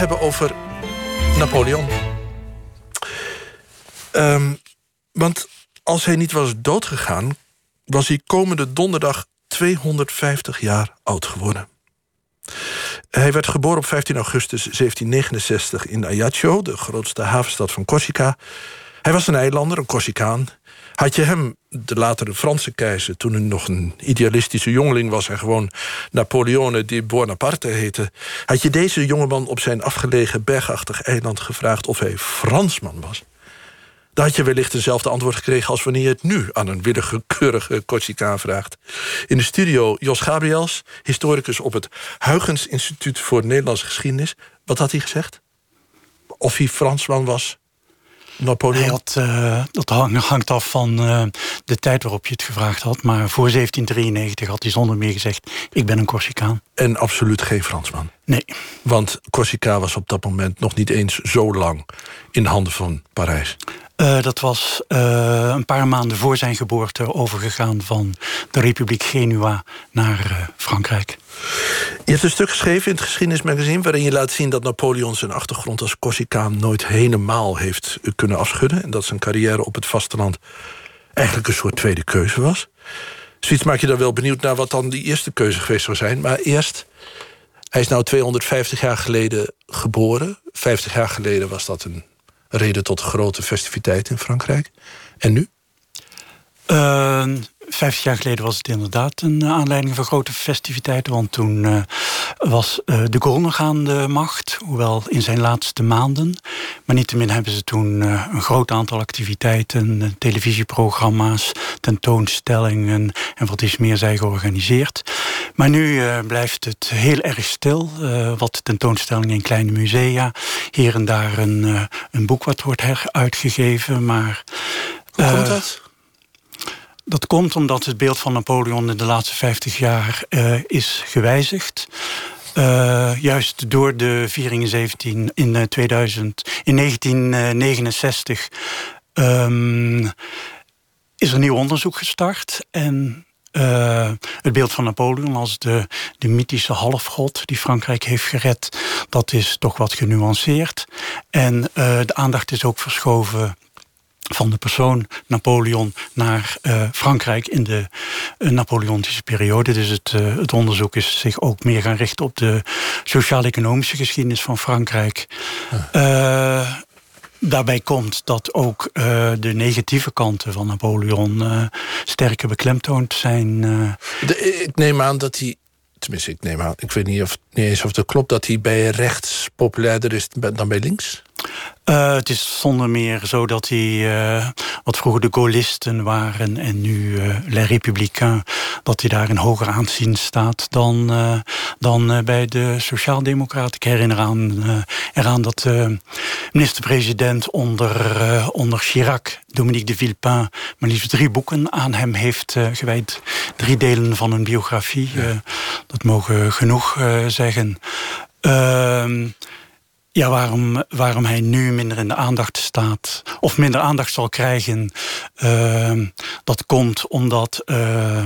hebben over Napoleon. Ehm, want als hij niet was doodgegaan, was hij komende donderdag 250 jaar oud geworden. Hij werd geboren op 15 augustus 1769 in Ajaccio, de grootste havenstad van Corsica. Hij was een eilander, een Corsicaan. Had je hem, de latere Franse keizer, toen hij nog een idealistische jongeling was en gewoon Napoleone di Bonaparte heette, had je deze jongeman op zijn afgelegen bergachtig eiland gevraagd of hij Fransman was? Dan had je wellicht eenzelfde antwoord gekregen als wanneer je het nu aan een willekeurige Corsicaan vraagt. In de studio Jos Gabriels, historicus op het Huygens Instituut voor Nederlandse Geschiedenis. Wat had hij gezegd? Of hij Fransman was? Napoleon? Hij had, uh, dat hangt af van uh, de tijd waarop je het gevraagd had. Maar voor 1793 had hij zonder meer gezegd... ik ben een Corsicaan. En absoluut geen Fransman? Nee. Want Corsica was op dat moment nog niet eens zo lang in handen van Parijs. Uh, dat was uh, een paar maanden voor zijn geboorte overgegaan van de Republiek Genua naar uh, Frankrijk. Je hebt een stuk geschreven in het geschiedenismagazine waarin je laat zien dat Napoleon zijn achtergrond als Corsicaan nooit helemaal heeft kunnen afschudden. En dat zijn carrière op het vasteland eigenlijk een soort tweede keuze was. Zoiets maak je dan wel benieuwd naar wat dan die eerste keuze geweest zou zijn. Maar eerst, hij is nou 250 jaar geleden geboren. 50 jaar geleden was dat een reden tot grote festiviteit in Frankrijk. En nu? Uh, Vijftig jaar geleden was het inderdaad een eh, aanleiding voor grote festiviteiten. Want toen uh, was uh, de Gaulle nog aan de macht. Hoewel in zijn laatste maanden. Maar niettemin hebben ze toen een groot aantal activiteiten. televisieprogramma's, tentoonstellingen en wat is meer zij georganiseerd. Maar nu blijft het heel erg stil. wat tentoonstellingen in kleine musea. Hier en daar een, een boek wat wordt heruitgegeven. Maar, Hoe komt dat? Dat komt omdat het beeld van Napoleon in de laatste 50 jaar uh, is gewijzigd. Uh, juist door de viering in, 17, in, 2000, in 1969 um, is er nieuw onderzoek gestart. En het beeld van Napoleon als de, de mythische halfgod die Frankrijk heeft gered, dat is toch wat genuanceerd. En de aandacht is ook verschoven van de persoon Napoleon naar uh, Frankrijk in de uh, Napoleontische periode. Dus het, uh, het, onderzoek is zich ook meer gaan richten op de sociaal-economische geschiedenis van Frankrijk. Ja. Daarbij komt dat ook de negatieve kanten van Napoleon sterker beklemtoond zijn. De, ik neem aan dat hij tenminste, ik neem aan, ik weet niet, of, niet eens of dat klopt, dat hij bij rechts populairder is dan bij links? Uh, het is zonder meer zo dat hij, uh, wat vroeger de Gaullisten waren en nu uh, Les Républicains, dat hij daar in hoger aanzien staat dan, dan bij de Sociaaldemocraten. Ik herinner aan, eraan dat de minister-president onder, onder Chirac, Dominique de Villepin, maar liefst drie boeken aan hem heeft gewijd. Drie delen van een biografie. Ja. dat mogen genoeg zeggen. Ehm, ja, waarom, waarom hij nu minder in de aandacht staat, of minder aandacht zal krijgen, uh, dat komt omdat uh,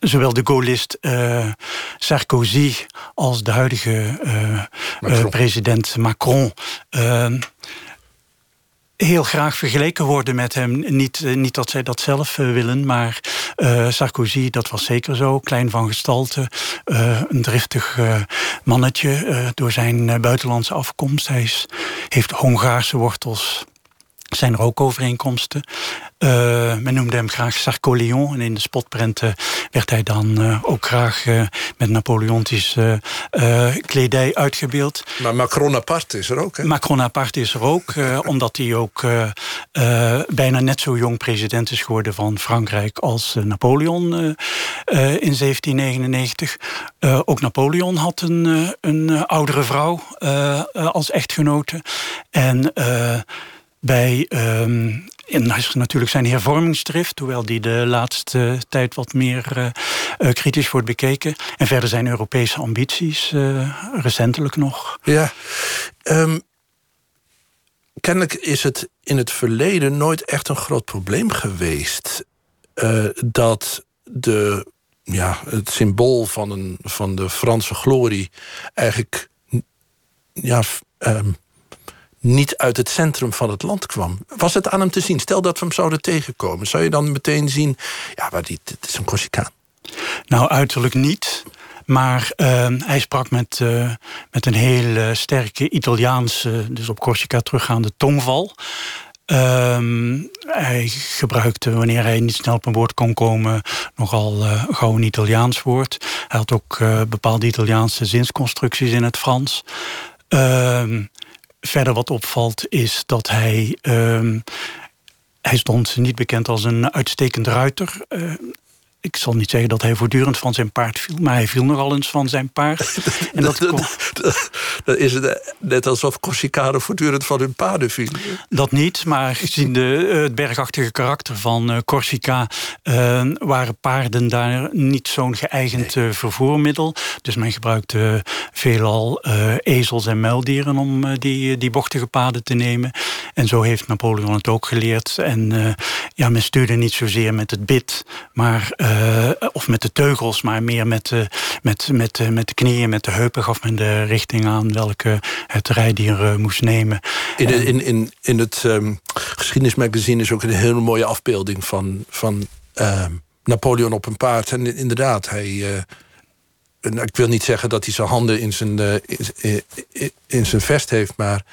zowel de Gaullist uh, Sarkozy als de huidige Macron. president Macron ehm, heel graag vergeleken worden met hem. Niet, niet dat zij dat zelf willen, maar uh, Sarkozy, dat was zeker zo. Klein van gestalte, uh, een driftig uh, mannetje door zijn buitenlandse afkomst. Hij is, heeft Hongaarse wortels zijn er ook overeenkomsten. Uh, men noemde hem graag Sarcoleon. En in de spotprenten werd hij dan uh, ook graag uh, met Napoleontische kledij uitgebeeld. Maar Macron apart is er ook, hè? Macron apart is er ook, omdat hij ook bijna net zo jong president is geworden van Frankrijk als Napoleon in 1799. ook Napoleon had een, een oudere vrouw als echtgenote. En bij um, natuurlijk zijn hervormingsdrift, hoewel die de laatste tijd wat meer uh, uh, kritisch wordt bekeken. En verder zijn Europese ambities, uh, recentelijk nog. Ja, um, kennelijk is het in het verleden nooit echt een groot probleem geweest dat de, ja, het symbool van, een, van de Franse glorie eigenlijk ja, ehm, niet uit het centrum van het land kwam. Was het aan hem te zien? Stel dat we hem zouden tegenkomen. Zou je dan meteen zien, ja, maar dit, dit is een Corsicaan? Nou, uiterlijk niet. Maar ehm, hij sprak met, uh, met een heel sterke Italiaanse, dus op Corsica teruggaande tongval. Ehm, hij gebruikte, wanneer hij niet snel op een woord kon komen, nogal uh, gauw Italiaans woord. Hij had ook uh, bepaalde Italiaanse zinsconstructies in het Frans. Ehm, verder wat opvalt is dat hij. Um, hij stond niet bekend als een uitstekend ruiter. Ik zal niet zeggen dat hij voortdurend van zijn paard viel, maar hij viel nogal eens van zijn paard. En dat, dat, is het net alsof Corsicanen voortdurend van hun paarden vielen. Dat niet, maar gezien de, het bergachtige karakter van uh, Corsica uh, waren paarden daar niet zo'n geëigend nee. vervoermiddel. Dus men gebruikte veelal uh, ezels en muildieren om die, die bochtige paden te nemen. En zo heeft Napoleon het ook geleerd. En ja, men stuurde niet zozeer met het bit, maar uh, of met de teugels, maar meer met, uh, met, met, uh, met de knieën, met de heupen gaf men de richting aan welke het rijdier moest nemen. In, in, in, in het um, geschiedenismagazine is ook een hele mooie afbeelding van, van ehm, Napoleon op een paard. En inderdaad, hij. ik wil niet zeggen dat hij zijn handen in zijn, in, in zijn vest heeft, maar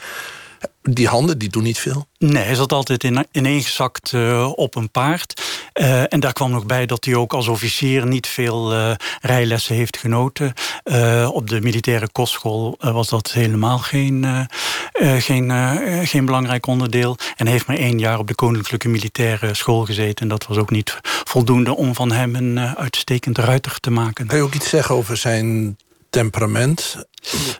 die handen die doen niet veel. Nee, hij zat altijd in, ineengezakt uh, op een paard. Uh, en daar kwam nog bij dat hij ook als officier niet veel uh, rijlessen heeft genoten. op de militaire kostschool was dat helemaal geen, geen, geen belangrijk onderdeel. En hij heeft maar één jaar op de Koninklijke Militaire School gezeten. En dat was ook niet voldoende om van hem een uitstekend ruiter te maken. Kan je ook iets zeggen over zijn temperament?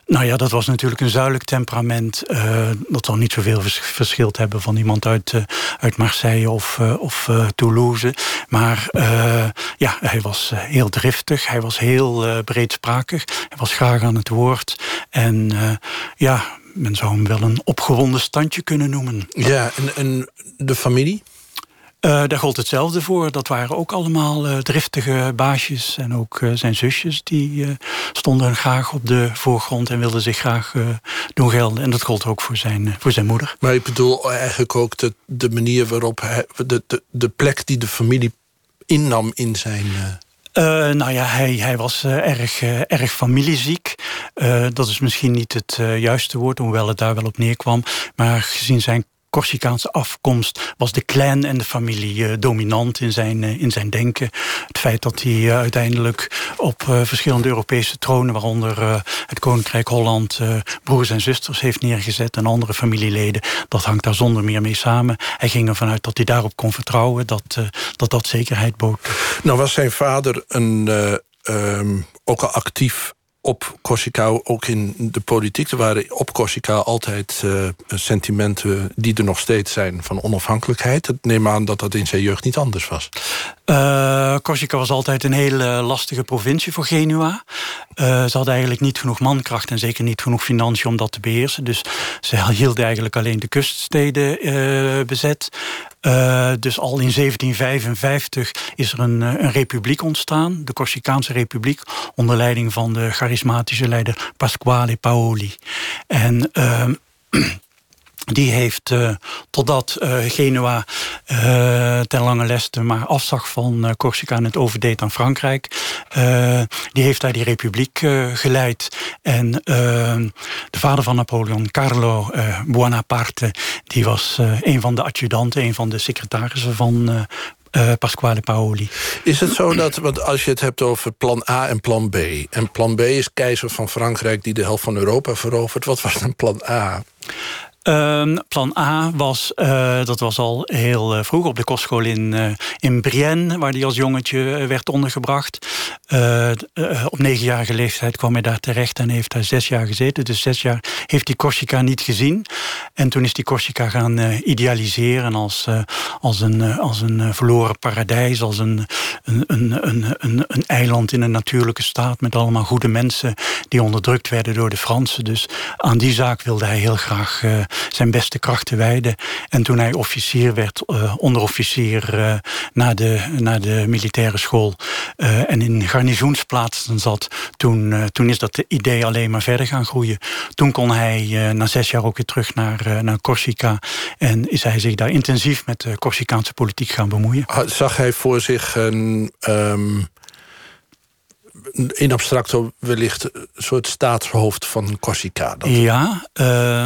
Nou ja, dat was natuurlijk een zuidelijk temperament. Uh, dat zal niet zoveel verschild hebben van iemand uit, uh, uit Marseille of, uh, of Toulouse. Maar ja, hij was heel driftig, hij was heel breedsprakig, hij was graag aan het woord. En ja, men zou hem wel een opgewonden standje kunnen noemen. Ja, en, en de familie? Uh, daar gold hetzelfde voor. Dat waren ook allemaal uh, driftige baasjes. En ook uh, zijn zusjes, die stonden graag op de voorgrond en wilden zich graag doen gelden. En dat gold ook voor zijn, voor zijn moeder. Maar ik bedoel eigenlijk ook de, de manier waarop hij, de, de, de plek die de familie innam in zijn. Uh, nou ja, hij, hij was uh, erg, uh, erg familieziek. dat is misschien niet het juiste woord, hoewel het daar wel op neerkwam. Maar gezien zijn Corsicaanse afkomst was de clan en de familie uh, dominant in zijn, uh, in zijn denken. Het feit dat hij uh, uiteindelijk op verschillende Europese tronen, waaronder het Koninkrijk Holland, broers en zusters heeft neergezet en andere familieleden, dat hangt daar zonder meer mee samen. Hij ging ervan uit dat hij daarop kon vertrouwen, dat dat, dat zekerheid bood. Nou was zijn vader een, um, ook al actief op Corsica, ook in de politiek. Er waren op Corsica altijd uh, sentimenten die er nog steeds zijn van onafhankelijkheid. Ik neem aan dat dat in zijn jeugd niet anders was. Uh, Corsica was altijd een hele lastige provincie voor Genua. Uh, ze hadden eigenlijk niet genoeg mankracht en zeker niet genoeg financiën om dat te beheersen. Dus ze hielden eigenlijk alleen de kuststeden bezet. Uh, dus al in 1755 is er een, een, republiek ontstaan, de Corsicaanse Republiek, onder leiding van de charismatische leider Pasquale Paoli. En uh, die heeft uh, totdat uh, Genua uh, ten lange leste maar afzag van Corsica en het overdeed aan Frankrijk. die heeft daar die republiek geleid. En de vader van Napoleon, Carlo Buonaparte, die was een van de adjudanten, een van de secretarissen van Pasquale Paoli. Is het zo dat, want als je het hebt over plan A en plan B... en plan B is keizer van Frankrijk die de helft van Europa verovert... wat was dan plan A? Uh, plan A was, uh, dat was al heel uh, vroeg op de kostschool in, uh, in Brienne, waar hij als jongetje werd ondergebracht. op negenjarige leeftijd kwam hij daar terecht en heeft daar zes jaar gezeten. Dus zes jaar heeft hij Corsica niet gezien. En toen is hij Corsica gaan idealiseren als, als een, als een verloren paradijs, als een, een, een, een, een, een eiland in een natuurlijke staat met allemaal goede mensen die onderdrukt werden door de Fransen. Dus aan die zaak wilde hij heel graag zijn beste krachten wijden. En toen hij officier werd, onderofficier na, de, na de militaire school en in garnizoensplaatsen zat, toen, toen is dat idee alleen maar verder gaan groeien. Toen kon hij na zes jaar ook weer terug naar, naar Corsica en is hij zich daar intensief met de Corsicaanse politiek gaan bemoeien. Zag hij voor zich een. Um in abstracto wellicht een soort staatshoofd van Corsica. Dat... Ja, uh,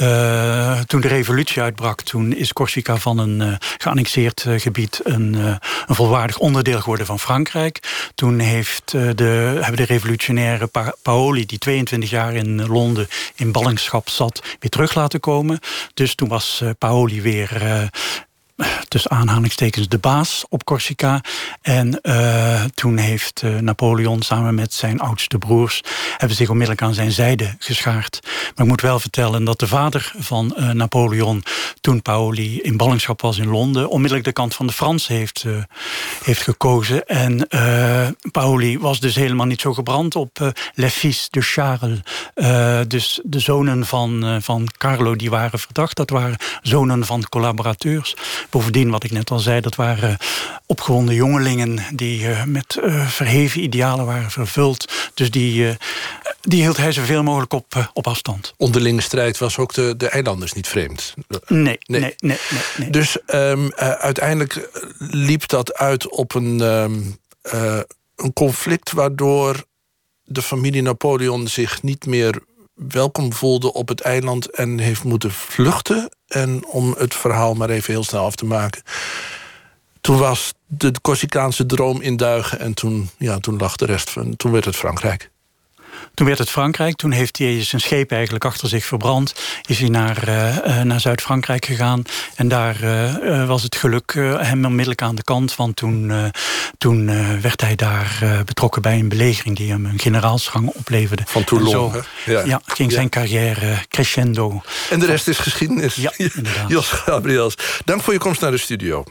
uh, toen de revolutie uitbrak, toen is Corsica van een uh, geannexeerd uh, gebied een, een, volwaardig onderdeel geworden van Frankrijk. Toen heeft de, hebben de revolutionaire pa Paoli, die 22 jaar in Londen in ballingschap zat, weer terug laten komen. Dus toen was Paoli weer tussen aanhalingstekens de baas op Corsica. En uh, toen heeft uh, Napoleon samen met zijn oudste broers... hebben zich onmiddellijk aan zijn zijde geschaard. Maar ik moet wel vertellen dat de vader van uh, Napoleon... toen Paoli in ballingschap was in Londen... onmiddellijk de kant van de Fransen heeft, heeft gekozen. En Paoli was dus helemaal niet zo gebrand op Les Fils de Charles. dus de zonen van, van Carlo die waren verdacht. Dat waren zonen van collaborateurs. Bovendien, wat ik net al zei, dat waren opgewonden jongelingen die uh, met uh, verheven idealen waren vervuld. Dus die, die hield hij zoveel mogelijk op, op afstand. Onderlinge strijd was ook de, de eilanders niet vreemd. Nee, nee, nee. nee, nee, Dus um, uiteindelijk liep dat uit op een, um, een conflict waardoor de familie Napoleon zich niet meer welkom voelde op het eiland en heeft moeten vluchten. En om het verhaal maar even heel snel af te maken. Toen was de Corsicaanse droom in duigen en toen, ja, toen lag de rest van. Toen werd het Frankrijk. Toen werd het Frankrijk. Toen heeft hij zijn scheep eigenlijk achter zich verbrand. Is hij naar, uh, naar Zuid-Frankrijk gegaan. En daar uh, was het geluk hem onmiddellijk aan de kant. Want toen, toen werd hij daar betrokken bij een belegering... die hem een generaalsrang opleverde. Van Toulon, zo, ja. ja. ging zijn carrière crescendo. En de rest is geschiedenis. Ja, Jos Gabriels, dank voor je komst naar de studio.